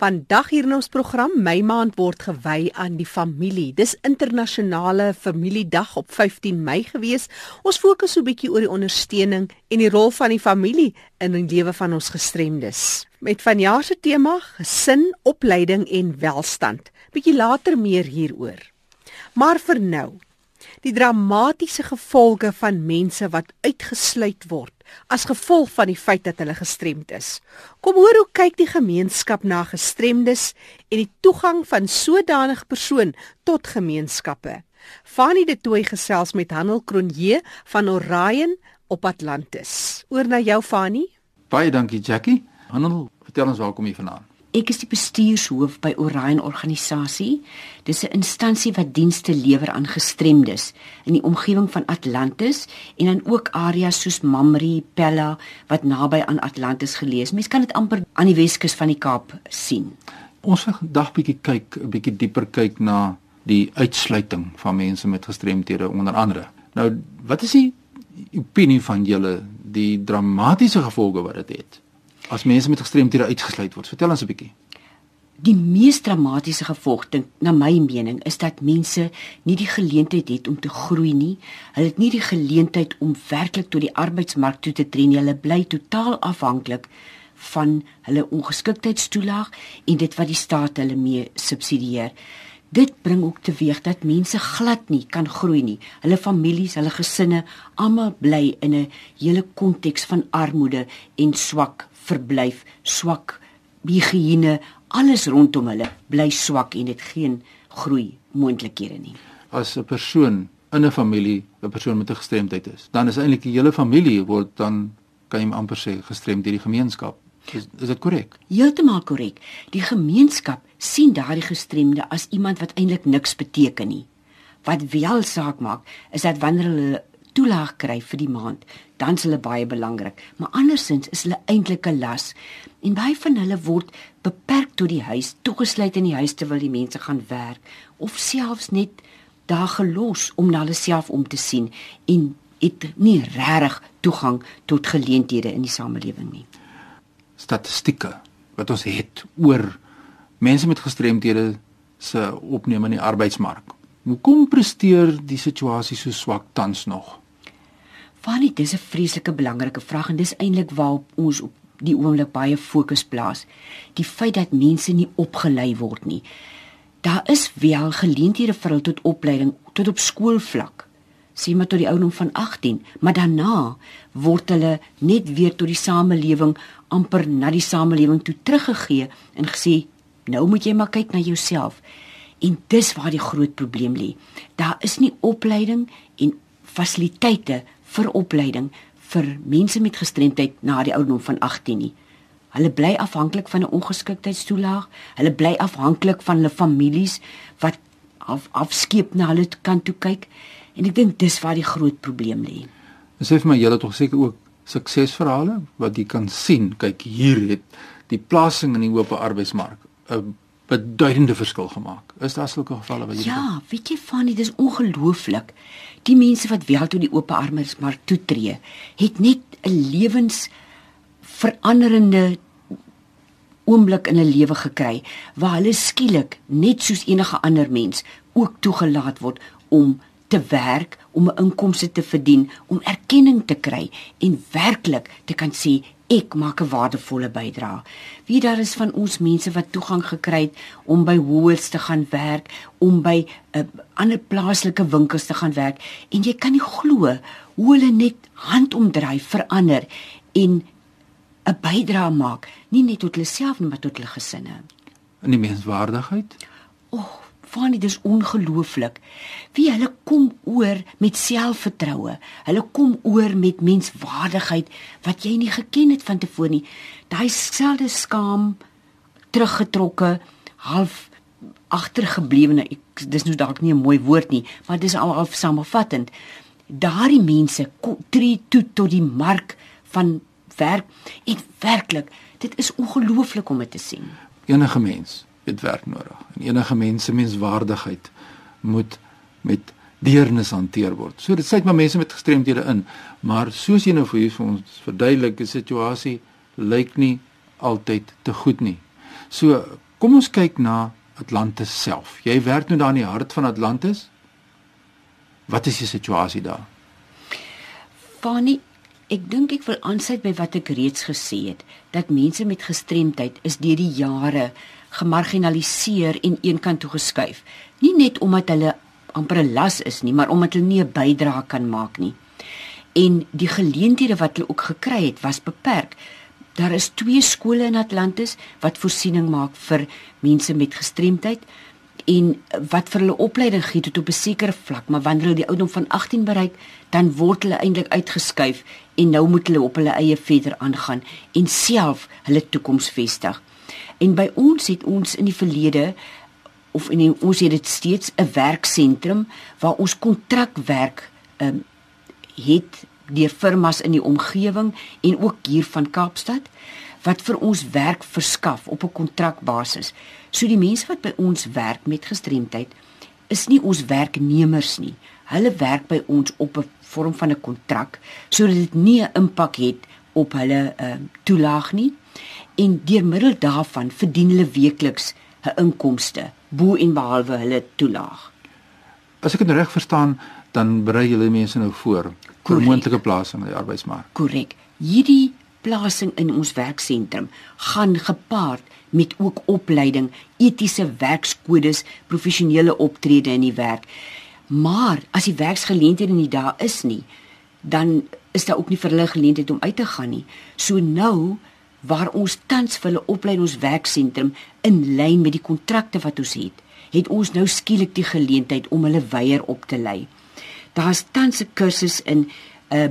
Vandag hier in ons program, my maand word gewy aan die familie. Dis internasionale familiedag op 15 Mei gewees. Ons fokus so 'n bietjie oor die ondersteuning en die rol van die familie in die lewe van ons gestremdes. Met vanjaar se tema gesin, opleiding en welstand. Bietjie later meer hieroor. Maar vir nou, die dramatiese gevolge van mense wat uitgesluit word as gevolg van die feit dat hulle gestremd is. Kom hoor hoe kyk die gemeenskap na gestremdes en die toegang van sodanige persoon tot gemeenskappe. Fanie de Tooi gesels met Hanel Kronje van Orion op Atlantis. Oor na jou Fanie. Baie dankie Jackie. Hanel, vertel ons waar kom jy vandaan? Ek is die bestuurshoof by Orion organisasie. Dis 'n instansie wat dienste lewer aan gestremdes in die omgewing van Atlantis en dan ook areas soos Mamre, Pella wat naby aan Atlantis geleë is. Mens kan dit amper aan die Weskus van die Kaap sien. Ons wil vandag bietjie kyk, 'n bietjie dieper kyk na die uitsluiting van mense met gestremthede onder andere. Nou, wat is die opinie van julle die dramatiese gevolge wat dit het? het? As mense met gestremthede uitgesluit word. Vertel ons 'n bietjie. Die mees dramatiese gevolg dink na my mening is dat mense nie die geleentheid het om te groei nie. Hulle het nie die geleentheid om werklik tot die arbeidsmark toe te tree nie. Hulle bly totaal afhanklik van hulle ongeskiktheidstoelaag en dit wat die staat hulle mee subsidieer. Dit bring ook teweeg dat mense glad nie kan groei nie. Hulle families, hulle gesinne, almal bly in 'n hele konteks van armoede en swak verblyf, swak higiëne, alles rondom hulle bly swak en dit geen groei moontlikhede nie. As 'n persoon in 'n familie 'n persoon met 'n gestremdheid is, dan is eintlik die hele familie word dan kan jy amper sê gestremd deur die gemeenskap. Is, is dit korrek? Heeltemal korrek. Die gemeenskap sien daardie gestremde as iemand wat eintlik niks beteken nie. Wat wel saak maak, is dat wanneer hulle toelaag kry vir die maand, dan is hulle baie belangrik. Maar andersins is hulle eintlik 'n las. En baie van hulle word beperk tot die huis, toegesluit in die huis terwyl die mense gaan werk of selfs net daar gelos om na hulle self om te sien en het nie regtig toegang tot geleenthede in die samelewing nie. Statistieke wat ons het oor mense met gestremthede se opname in die arbeidsmark. Hoekom presteer die situasie so swak tans nog? Fanny, dis 'n vreeslike belangrike vraag en dis eintlik waarop ons op die oomblik baie fokus plaas. Die feit dat mense nie opgelei word nie. Daar is wel geleenthede vir hulle tot opleiding tot op skoolvlak. Sien maar tot die ouderdom van 18, maar daarna word hulle net weer tot die samelewing amper na die samelewing toe teruggegee en gesê, "Nou moet jy maar kyk na jouself." En dis waar die groot probleem lê. Daar is nie opleiding en fasiliteite vir opleiding vir mense met gestremdheid na die ouderdom van 18 nie. Hulle bly afhanklik van 'n ongeskiktheidstoelaag. Hulle bly afhanklik van hulle families wat af afskeep na hulle kant toe kyk. En ek dink dis waar die groot probleem lê. Sê vir my, julle tog seker ook suksesverhale wat jy kan sien. Kyk, hier het die plasing in die oop arbeidsmark 'n beduidende verskil gemaak. Is daar sulke gevalle wat jy Ja, kan? weet jy van dit is ongelooflik. Die mense wat wel tot die oop armes maar toetree, het net 'n lewens veranderende oomblik in 'n lewe gekry waar hulle skielik net soos enige ander mens ook toegelaat word om te werk, om 'n inkomste te verdien, om erkenning te kry en werklik te kan sê ek maak 'n waardevolle bydrae. Wie daar is van ons mense wat toegang gekry het om by Woolworths te gaan werk, om by 'n uh, ander plaaslike winkels te gaan werk en jy kan nie glo hoe hulle net handomdraai verander en 'n bydrae maak, nie net tot hulle self nie, maar tot hulle gesinne. In die menswaardigheid? O, oh, Fanny, dis ongelooflik. Wie hulle kom oor met selfvertroue. Hulle kom oor met menswaardigheid wat jy nie geken het van tevore nie. Daai selde skaam teruggetrokke, half agtergeblewene. Dis nou dalk nie 'n mooi woord nie, maar dis al half samevattend. Daardie mense tree toe tot die mark van werk. En werklik, dit is ongelooflik om dit te sien. Enige mens het werk nodig. En enige mens se menswaardigheid moet met deernis hanteer word. So dit sluit maar mense met gestremdhede in, maar soos jy nou vir ons verduidelik, die situasie lyk nie altyd te goed nie. So Kom ons kyk na Atlantis self. Jy werk nou daar in die hart van Atlantis. Wat is die situasie daar? Fanny, ek dink ek wil aansluit by wat ek reeds gesê het, dat mense met gestremdheid is deur die jare gemarginaliseer en eenkant toe geskuif. Nie net omdat hulle amper 'n las is nie, maar omdat hulle nie 'n bydrae kan maak nie. En die geleenthede wat hulle ook gekry het, was beperk. Daar is twee skole in Atlantis wat voorsiening maak vir mense met gestremdheid en wat vir hulle opleiding gee tot op 'n sekere vlak, maar wanneer hulle die ouderdom van 18 bereik, dan word hulle eintlik uitgeskuif en nou moet hulle op hulle eie verder aangaan en self hulle toekoms vestig. En by ons het ons in die verlede of in die, ons het dit steeds 'n werksentrum waar ons kontrakwerk ehm um, het deur firmas in die omgewing en ook hier van Kaapstad wat vir ons werk verskaf op 'n kontrakbasis. So die mense wat by ons werk met gestremdheid is nie ons werknemers nie. Hulle werk by ons op 'n vorm van 'n kontrak sodat dit nie 'n impak het op hulle ehm uh, toelaag nie en deur middel daarvan verdien hulle weekliks 'n inkomste bo en behalwe hulle toelaag. As ek dit reg verstaan, dan berei julle mense nou voor vir moontlike plasing in die arbeidsmark. Korrek. Hierdie plasing in ons werksentrum gaan gepaard met ook opleiding, etiese werkskodes, professionele optrede in die werk. Maar as die werksgeleenthede nie daar is nie, dan is daar ook nie vir hulle geleentheid om uit te gaan nie. So nou waar ons tans vir hulle oplei in ons werksentrum in lyn met die kontrakte wat ons het, het ons nou skielik die geleentheid om hulle weier op te lei. Daar's tans 'n kursus in 'n uh,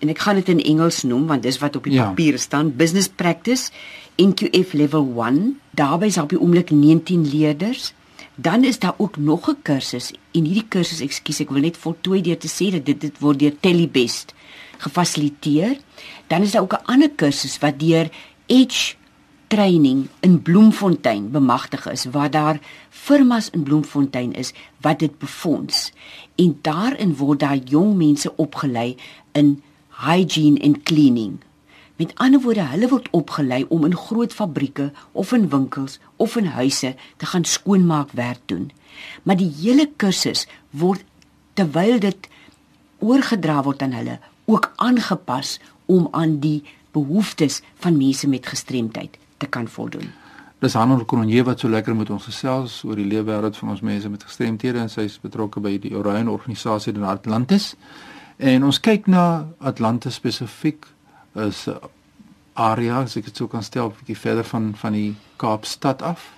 en ek gaan dit in Engels noem want dis wat op die ja. papier staan, Business Practice NQF level 1. Daarby is op die oomblik 19 leerders. Dan is daar ook nog 'n kursus en hierdie kursus, ekskuus, ek wil net voltooi deur te sê dat dit dit word deur Tellybest gefasiliteer. Dan is daar ook 'n ander kursus wat deur Edge training in Bloemfontein bemagtig is waar daar firmas in Bloemfontein is wat dit befonds en daarin word daar jong mense opgelei in hygiene en cleaning. Met ander woorde, hulle word opgelei om in groot fabrieke of in winkels of in huise te gaan skoonmaak werk doen. Maar die hele kursus word terwyl dit oorgedra word aan hulle ook aangepas om aan die behoeftes van mense met gestremdheid te kan voldoen. Dis Hanor Kronje wat so lekker met ons gesels oor die leefwêreld van ons mense met gestremthede en sy is betrokke by die Orion organisasie in Atlantis. En ons kyk na Atlantis spesifiek is 'n area as ek dit sou kan stel 'n bietjie verder van van die Kaapstad af.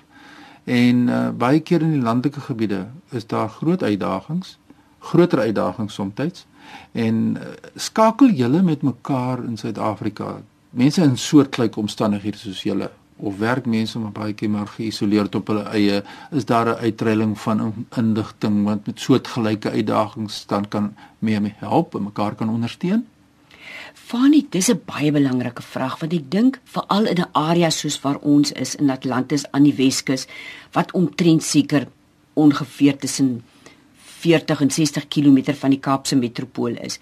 En uh, baie keer in die landelike gebiede is daar groot uitdagings, groter uitdagings soms en uh, skakel julle met mekaar in Suid-Afrika. Mense in soortgelyke omstandighede soos julle of werk mense maar baie keer maar geïsoleerd op hulle eie is daar 'n uitreiling van inligting wat met soortgelyke uitdagings dan kan mee mee help en mekaar kan ondersteun? Fanny, dis 'n baie belangrike vraag want ek dink veral in 'n area soos waar ons is in Atlantis aan die Weskus wat omtrent seker ongeveer tussen 40 en 60 km van die Kaapse metropool is.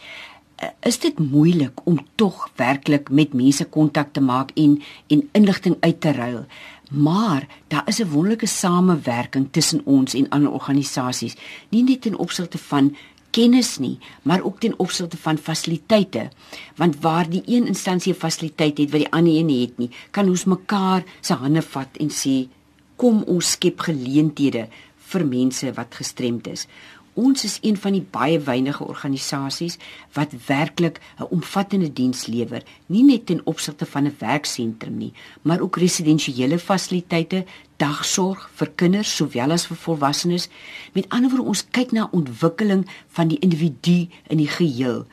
Eh, is dit moeilik om tog werklik met mense kontak te maak en en inligting uit te ruil. Maar daar is 'n wonderlike samewerking tussen ons en ander organisasies, nie net ten opsigte van kennis nie, maar ook ten opsigte van fasiliteite. Want waar die een instansie 'n fasiliteit het wat die ander een het nie, kan ons mekaar se hande vat en sê kom ons skep geleenthede vir mense wat gestremd is. Ons is een van die baie weinige organisasies wat werklik 'n omvattende diens lewer, nie net ten opsigte van 'n werksentrum nie, maar ook residensiële fasiliteite, dagsorg vir kinders sowel as vir volwassenes. Met ander woorde, ons kyk na ontwikkeling van die individu in die geheel.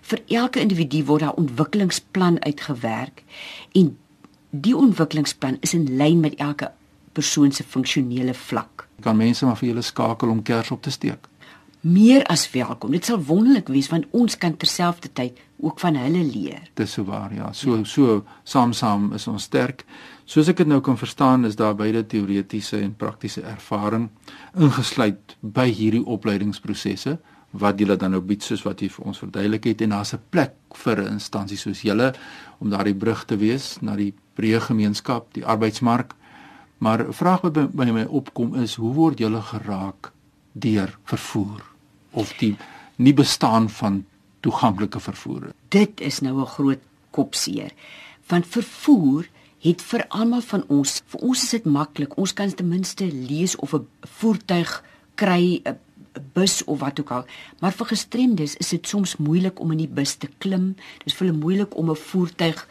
Vir elke individu word daar ontwikkelingsplan uitgewerk en die ontwikkelingsplan is in lyn met elke persoon se funksionele vlak. Kan mense maar vir julle skakel om kers op te steek? Meer as welkom. Dit sal wonderlik wees want ons kan terselfdertyd ook van hulle leer. Dis so waar, ja. So so saam saam is ons sterk. Soos ek dit nou kan verstaan, is daar beide teoretiese en praktiese ervaring ingesluit by hierdie opleidingsprosesse wat julle dan nou bied soos wat jy vir ons verduidelik het en daar's 'n plek vir 'n instansie soos julle om daardie brug te wees na die breë gemeenskap, die arbeidsmark Maar 'n vraag wat by, by my opkom is, hoe word julle geraak deur vervoer of die nie bestaan van toeganklike vervoer? Dit is nou 'n groot kopseer. Want vervoer het vir almal van ons, vir ons is dit maklik. Ons kan ten minste lees of 'n voertuig kry, 'n bus of wat ook al. Maar vir gestremdes is dit soms moeilik om in die bus te klim. Dit is vir hulle moeilik om 'n voertuig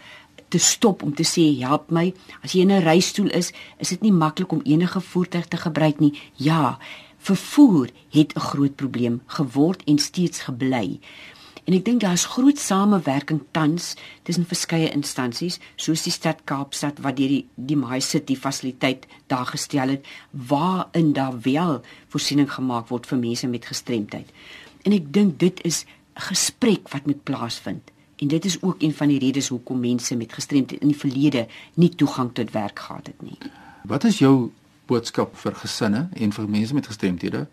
te stop om te sê help my. As jy in 'n reistool is, is dit nie maklik om enige voertuig te gebruik nie. Ja, vervoer het 'n groot probleem geword en steeds gebly. En ek dink daar's groot samewerking tans tussen verskeie instansies soos die stad Kaapstad wat deur die die My City fasiliteit daar gestel het waarin daar wel voorsiening gemaak word vir mense met gestremdheid. En ek dink dit is 'n gesprek wat moet plaasvind. En dit is ook een van die redes hoekom mense met gestremdheid in die verlede nie toegang tot werk gehad het nie. Wat is jou boodskap vir gesinne en vir mense met gestremthede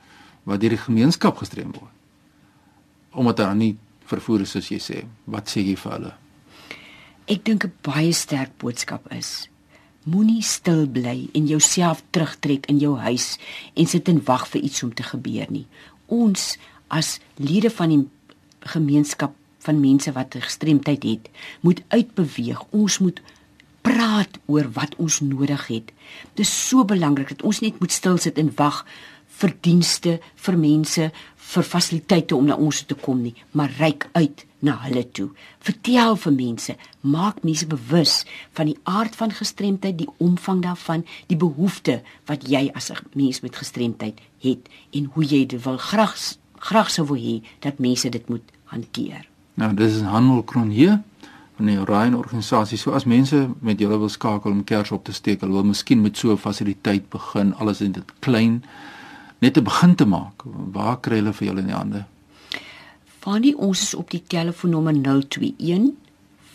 wat deur die gemeenskap gestrem word? Omdat daar nie vervoer is soos jy sê. Wat sê jy vir hulle? Ek dink 'n baie sterk boodskap is: Moenie stil bly en jouself terugtrek in jou huis en sit en wag vir iets om te gebeur nie. Ons as lede van die gemeenskap van mense wat gestremdheid het, moet uitbeweeg. Ons moet praat oor wat ons nodig het. Dit is so belangrik dat ons net moet stil sit en wag vir dienste, vir mense, vir fasiliteite om na ons te kom nie, maar reik uit na hulle toe. Vertel vir mense, maak mense bewus van die aard van gestremdheid, die omvang daarvan, die behoefte wat jy as 'n mens met gestremdheid het en hoe jy dit wil graag graag sou wil hê dat mense dit moet hanteer. Nou, dis 'n handelkron hier van die Orion organisasie. So as mense met julle wil skakel om kers op te steek, hulle wil miskien met so 'n fasiliteit begin, alles in dit klein net 'n begin te maak. Waar kry hulle vir julle in die hande? Fanny, ons is op die telefoonnommer 021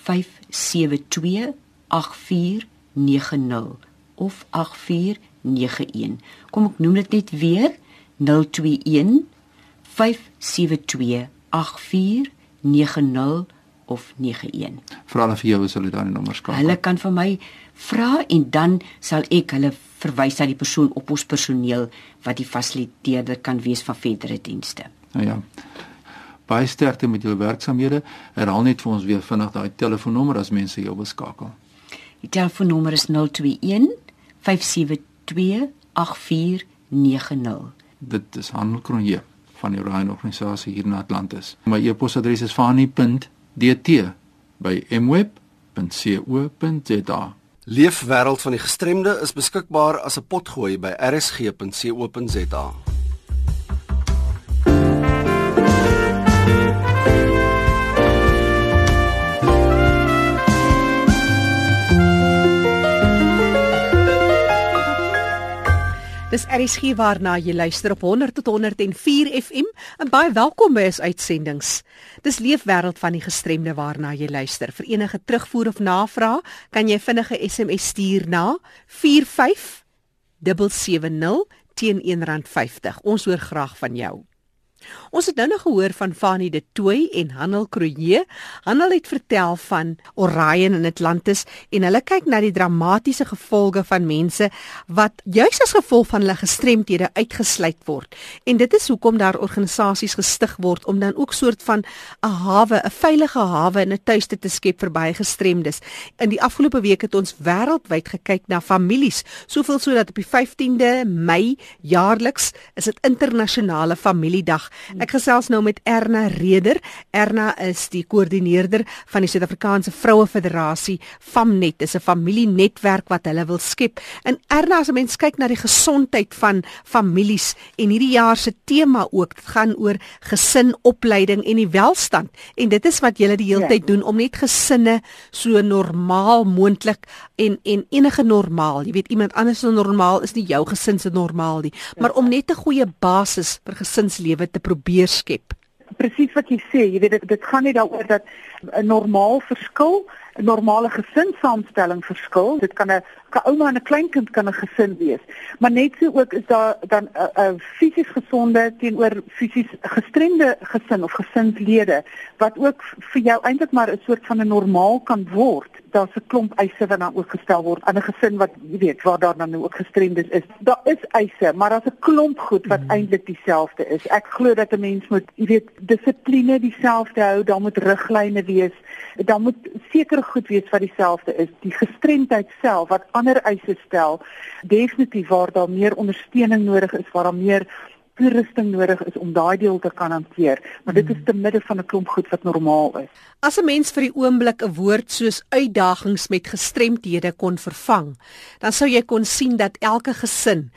572 8490 of 8491. Kom ek noem dit net weer 021 572 8490 of 91. Vra hulle vir jou as hulle daai nommer skakel. Hulle kan vir my vra en dan sal ek hulle verwys na die persoon op ons personeel wat die fasiliteerder kan wees van verdere dienste. Nou ja. Baie sterkte met julle werksamehede. Herhaal net vir ons weer vinnig daai telefoonnommer as mense jou wil skakel. Die telefoonnommer is 021 572 8490. Dit is Handelkronje van die Orion organisasie hier in Atlantis. My e-posadres is fani.dt by mweb.co.za. Leefwêreld van die gestremde is beskikbaar as 'n potgooi by rsg.co.za. Dis RSG waarna jy luister op 100 tot 104 FM en baie welkom by ons uitsendings. Dis Leefwêreld van die gestremde waarna jy luister. Vir enige terugvoer of navraag kan jy vinnige SMS stuur na 45770 teen R1.50. Ons hoor graag van jou. Ons het nou nog gehoor van Fanie de Tooi en Hanel Kruie. Hanel het vertel van Orion in Atlantis en hulle kyk na die dramatiese gevolge van mense wat juis as gevolg van hulle gestremthede uitgesluit word. En dit is hoekom daar organisasies gestig word om dan ook soort van 'n hawe, 'n veilige hawe en 'n tuiste te skep vir baie gestremdes. In die afgelope week het ons wêreldwyd gekyk na families, soveel sodat op die 15de Mei jaarliks is dit internasionale familiedag Ek gesels nou met Erna Reder. Erna is die koördineerder van die Suid-Afrikaanse Vroue Federasie Famnet. Dit is 'n familienetwerk wat hulle wil skep. En Erna, as 'n mens kyk na die gesondheid van families en hierdie jaar se tema ook, dit gaan oor gesinopleiding en die welstand. En dit is wat julle die hele ja. tyd doen om net gesinne so normaal moontlik en en enige normaal, jy weet iemand anders se normaal is nie jou gesin se normaal nie, maar om net 'n goeie basis vir gesinslewe te probeer skep. Presies wat jy sê, jy weet dit dit gaan nie daaroor dat 'n normaal verskil normale gesinssaamstelling verskil. Dit kan 'n ouma en 'n kleinkind kan 'n gesin wees. Maar net so ook is daar dan 'n uh, uh, fisies gesonde teenoor fisies gestremde gesin of gesinslede wat ook vir jou eintlik maar 'n soort van 'n normaal kan word. Daar's 'n klomp eise wat dan ook gestel word aan 'n gesin wat jy weet waar daar dan nou ook gestremdes is. Daar is eise, maar daar's 'n klomp goed wat mm. eintlik dieselfde is. Ek glo dat 'n mens moet, jy weet, dissipline dieselfde hou, daar moet riglyne wees. Daar moet sekere goed wees wat dieselfde is. Die gestremdheid self wat ander eise stel, definitief waar daar meer ondersteuning nodig is, waar daar meer toerusting nodig is om daai deel te kan hanteer, maar dit is te midde van 'n klomp goed wat normaal is. As 'n mens vir die oomblik 'n woord soos uitdagings met gestremthede kon vervang, dan sou jy kon sien dat elke gesin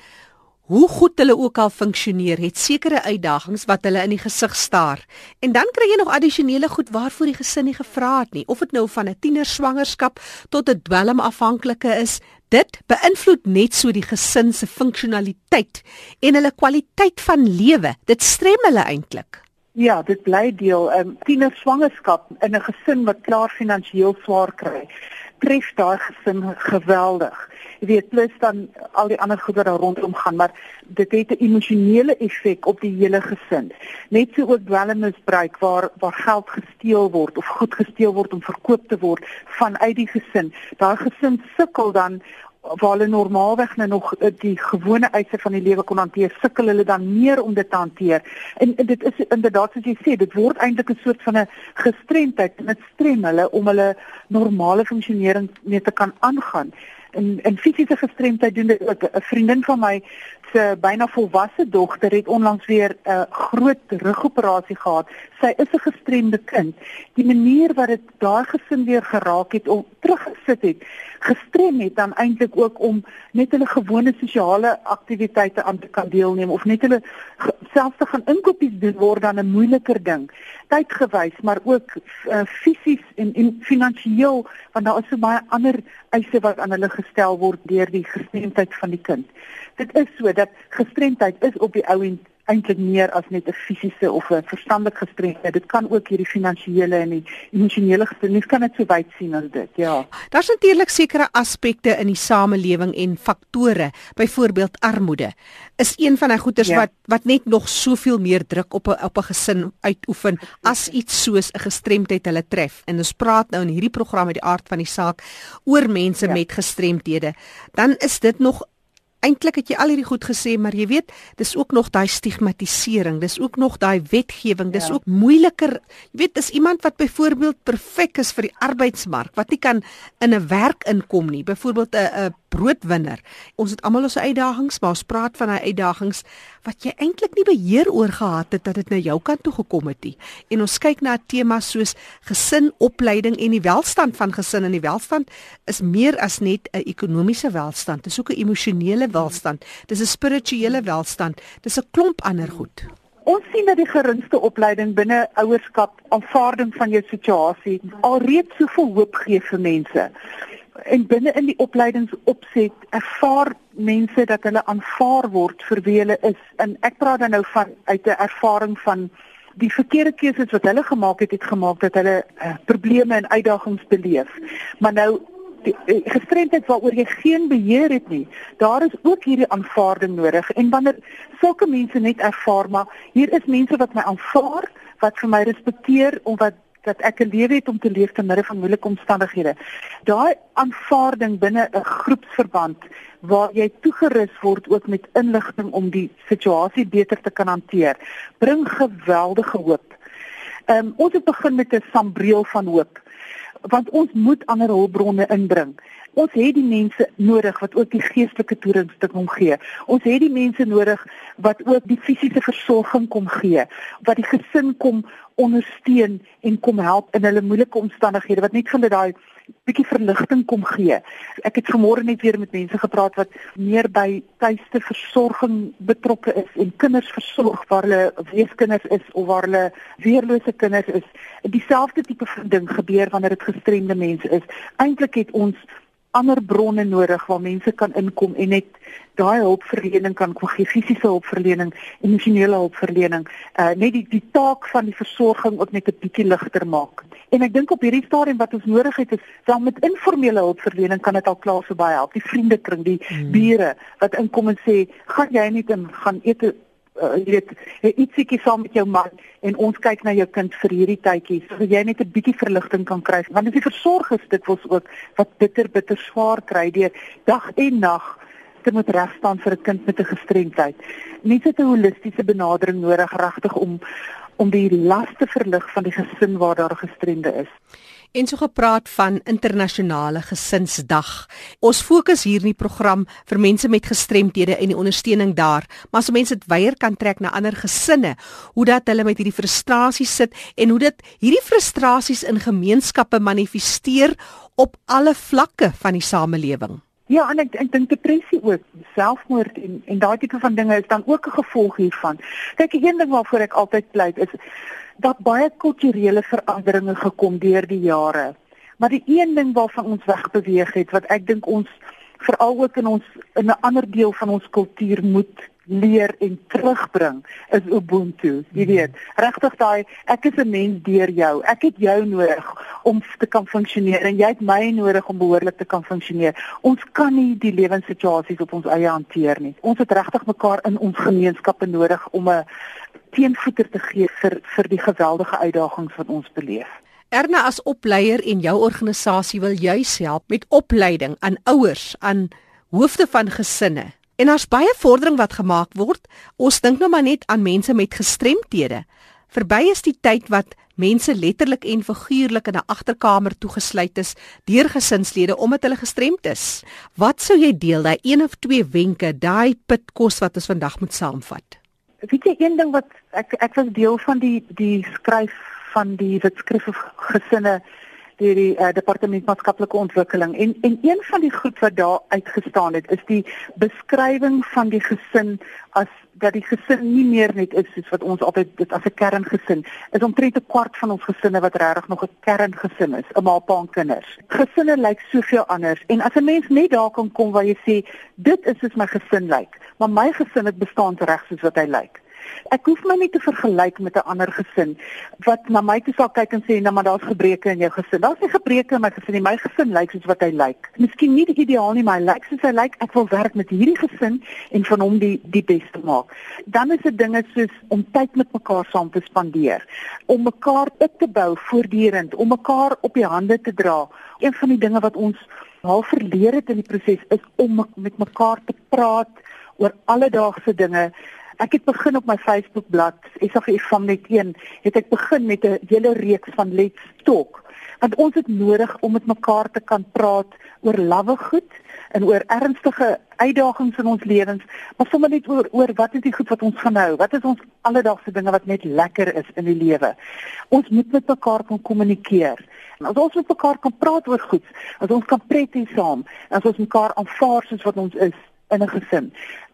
hoe goed hulle ook al funksioneer, het sekere uitdagings wat hulle in die gesig staar. En dan kry jy nog addisionele goed waarvoor die gesin nie gevra het nie, of dit nou van 'n tienerswangerskap tot 'n dwelmafhanklike is. Dit beïnvloed net so die gesin se funksionaliteit en hulle kwaliteit van lewe. Dit strem hulle eintlik. Ja, dit bly deel 'n um, tienerswangerskap in 'n gesin wat klaar finansiëel swaar kry. Tref daai gesin geweldig. Jy weet plus dan al die ander goed wat daar rondom gaan maar dit het 'n emosionele effek op die hele gesin. Net so ook dwelmmisbruik waar waar geld gesteel word of goed gesteel word om verkoop te word vanuit die gesin. Daai gesin sukkel dan waar hulle normaalweg nou nog eh, die gewone eise van die lewe kon hanteer, sukkel hulle dan meer om dit te hanteer. En, en dit is inderdaad soos jy sê, dit word eintlik 'n soort van 'n gestremdheid en dit strem hulle om hulle normale funksionering mee te kan aangaan in in fisiese gestremdheid doen dit ook 'n vriendin van my se byna volwasse dogter het onlangs weer 'n uh, groot rugoperasie gehad. Sy is 'n gestremde kind. Die manier wat dit daai gesin weer geraak het om teruggesit het, gestrem het dan eintlik ook om net hulle gewone sosiale aktiwiteite aan te kan deelneem of net hulle selfs te gaan inkopies doen word dan 'n moeiliker ding. Tydgewys, maar ook uh, fisies en en finansiëel want daar is so baie ander eise wat aan hulle gestel word deur die gestremdheid van die kind. Dit is so dat gestremdheid is op die ou en eintlik meer as net 'n fisiese of 'n verstandelike gestremdheid. Dit kan ook hierdie finansiële en die emosionele gestremdheid kan dit so wyd sien as dit. Ja. Daar's natuurlik sekere aspekte in die samelewing en faktore, byvoorbeeld armoede. Is een van die goeters ja. wat wat net nog soveel meer druk op 'n op 'n gesin uitoefen as iets soos 'n gestremdheid hulle tref. En ons praat nou in hierdie program met die aard van die saak oor mense ja. met gestremdhede. Dan is dit nog eintlik het jy al hierdie goed gesê, maar jy weet, dis ook nog daai stigmatisering, dis ook nog daai wetgewing, dis ja. ook moeiliker. Jy weet, dis iemand wat byvoorbeeld perfek is vir die arbeidsmark, wat nie kan in 'n werk inkom nie, byvoorbeeld 'n 'n broodwinner. Ons het almal ons uitdagings, maar ons praat van daai uitdagings wat jy eintlik nie beheer oor gehad het dat dit na jou kant toe gekom het nie. En ons kyk na 'n tema soos gesin, opleiding en die welstand van gesin en die welstand is meer as net 'n ekonomiese welstand, dit is ook 'n emosionele welstand, dis 'n spirituele welstand, dis 'n klomp ander goed. Ons sien dat die geringste opleiding binne ouerskap, aanvaarding van jou situasie alreeds soveel hoop gee vir mense. En binne in die opleidingsopset ervaar mense dat hulle aanvaar word vir wie hulle is. En ek praat dan nou van uit 'n ervaring van die verkeerde keuses wat hulle gemaak het, het gemaak dat hulle uh, probleme en uitdagings beleef. Maar nou die eh, gestremdheid waaroor jy geen beheer het nie. Daar is ook hierdie aanvaarding nodig en wanneer sulke mense net ervaar maar hier is mense wat my aanvaar, wat vir my respekteer en wat dat ek 'n lewe het om te leef te midde van moeilike omstandighede. Daai aanvaarding binne 'n groepsverband waar jy toegerus word ook met inligting om die situasie beter te kan hanteer, bring geweldige hoop. Ehm um, ons het begin met 'n sambreel van hoop want ons moet ander hulpbronne inbring. Ons het die mense nodig wat ook die geestelike toerusting kom gee. Ons het die mense nodig wat ook die fisiese versorging kom gee, wat die gesin kom ondersteun en kom help in hulle moeilike omstandighede wat net vir hulle daai bietjie verligting kom gee. Ek het vanmôre net weer met mense gepraat wat meer by tuiste versorging betrokke is en kinders versorg waar hulle weeskinders is of waar hulle weerlose kinders is. Dieselfde tipe van ding gebeur wanneer dit gestremde mense is. Eintlik het ons ander bronne nodig waar mense kan inkom en net daai hulpverlening kan gee fisiese hulpverlening, emosionele hulpverlening, uh net die die taak van die versorging ook net 'n bietjie ligter maak. En ek dink op hierdie stadium wat ons nodig het is dan met informele hulpverlening kan dit al klaar so baie help. Die vriendekring, die hmm. bure wat inkom en sê, "Gaan jy net in gaan eet uh, jy weet ietsiekie saam met jou man en ons kyk na jou kind vir hierdie tydjie sodat jy net 'n bietjie verligting kan kry want as die versorgers dit wels ook wat bitter bitter swaar kry deur dag en nag te moet regstaan vir 'n kind met 'n gestremdheid. Mense het 'n holistiese benadering nodig regtig om om die laste verlig van die gesin waar daar gestremde is en so gepraat van internasionale gesinsdag. Ons fokus hier in die program vir mense met gestremthede en die ondersteuning daar, maar as mense dit weier kan trek na ander gesinne, hoe dat hulle met hierdie frustrasies sit en hoe dit hierdie frustrasies in gemeenskappe manifesteer op alle vlakke van die samelewing. Ja, en ek ek dink depressie ook, selfmoord en en daai tipe van dinge is dan ook 'n gevolg hiervan. Kyk, een ding waarvoor ek altyd pleit is dat baie kulturele veranderinge gekom deur die jare. Maar die een ding waarvan ons wegbeweeg het wat ek dink ons veral ook in ons in 'n ander deel van ons kultuur moet leer en terugbring is ubuntu. Jy weet, regtig daai ek is 'n mens deur jou. Ek het jou nodig om te kan funksioneer en jy het my nodig om behoorlik te kan funksioneer. Ons kan nie die lewenssituasies op ons eie hanteer nie. Ons het regtig mekaar in ons gemeenskappe nodig om 'n teenvoeter te gee vir vir die geweldige uitdagings wat ons beleef. Erna as opleier en jou organisasie wil juis help met opleiding aan ouers, aan hoofde van gesinne. En daar's baie vordering wat gemaak word. Ons dink nou maar net aan mense met gestremthede. Verby is die tyd wat mense letterlik en figuurlik in 'n agterkamer toegesluit is deur gesinslede omdat hulle gestremd is. Wat sou jy deel, daai een of twee wenke, daai pitkos wat ons vandag moet saamvat? weet jy een ding wat ek ek was deel van die die skryf van die wetskrif gesinne deur die uh, departement maatskaplike ontwikkeling. En en een van die goed wat daar uitgestaan het is die beskrywing van die gesin as dat die gesin nie meer net is soos wat ons altyd dit as 'n kerngesin is omtrent 'n kwart van ons gesinne wat regtig nog 'n kerngesin is 'n ma pa en kinders. Gesinne lyk soveel anders en as 'n mens net daar kan kom waar jy sê dit is soos my gesin lyk maar my gesin het bestaan reg soos wat hy lyk Ek hoef my nie te vergelyk met 'n ander gesin wat na my toe sal kyk en sê nou maar daar's gebreke in jou gesin. Daar's nie gebreke in my gesin nie. My gesin lyk soos wat hy lyk. Miskien nie die ideaal nie, maar hy lyk soos hy lyk. Ek wil werk met hierdie gesin en van hom die die beste maak. Dan is dit dinge soos om tyd met mekaar saam te spandeer, om mekaar op te bou voortdurend, om mekaar op die hande te dra. Een van die dinge wat ons al verleer het in die proses is om met mekaar te praat oor alledaagse dinge Ek het begin op my Facebookblad, SAGF van net 1, het ek begin met 'n hele reeks van Let's Talk. Want ons het nodig om met mekaar te kan praat oor lawwe goed en oor ernstige uitdagings in ons lewens, maar sommer net oor oor wat is die goed wat ons gaan hou? Wat is ons alledaagse dinge wat net lekker is in die lewe? Ons moet met mekaar kan kommunikeer. En as ons met mekaar kan praat oor goed, as ons kan pret hê saam, as ons mekaar aanvaar soos wat ons is in 'n gesin,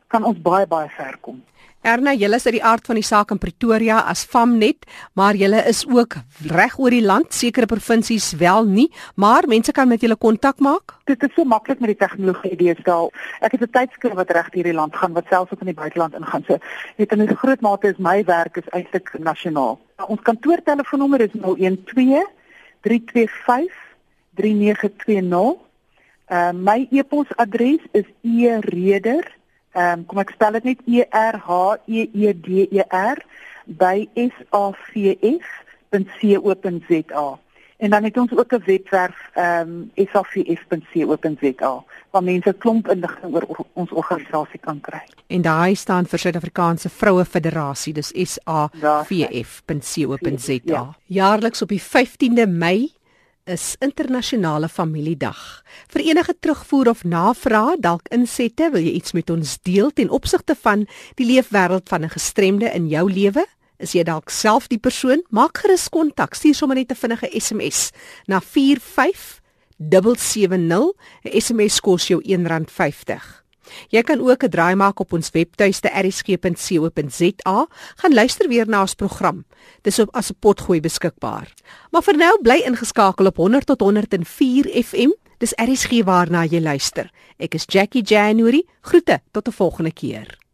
kan ons baie baie ver kom. Erna, julle is uit die aard van die saak in Pretoria as Famnet, maar julle is ook reg oor die land, sekere provinsies wel nie, maar mense kan met julle kontak maak. Dit is so maklik met die tegnologie deesdae. Ek het 'n tydskrif wat reg hierdie land gaan wat selfs ook in die buiteland ingaan. So, weet in 'n groot mate is my werk is eintlik nasionaal. Ons kantoortelefoonnommer is 012 325 3920. Uh, my e-posadres is ereder Ehm um, kom ek spel dit net E R H E E D E R by savf.co.za. En dan het ons ook 'n webwerf ehm um, savf.co.za waar mense klomp inligting oor ons organisasie kan kry. En daai staan vir Suid-Afrikaanse Vroue Federasie, dis savf.co.za. Ja. Jaarliks op die 15de Mei is internasionale familiedag. Vir enige terugvoer of navraag, dalk insette, wil jy iets met ons deel ten opsigte van die leefwêreld van 'n gestremde in jou lewe? Is jy dalk self die persoon? Maak gerus kontak. Stuur sommer net 'n vinnige SMS na 45770. 'n SMS kos jou R1.50. Jy kan ook 'n draai maak op ons webtuiste eriskepe.co.za. Gaan luister weer na ons program. Dis op as 'n potgooi beskikbaar. Maar vir nou bly ingeskakel op 100 tot 104 FM Dis RSG waarna jy luister. Ek is Jackie January. Groete tot 'n volgende keer.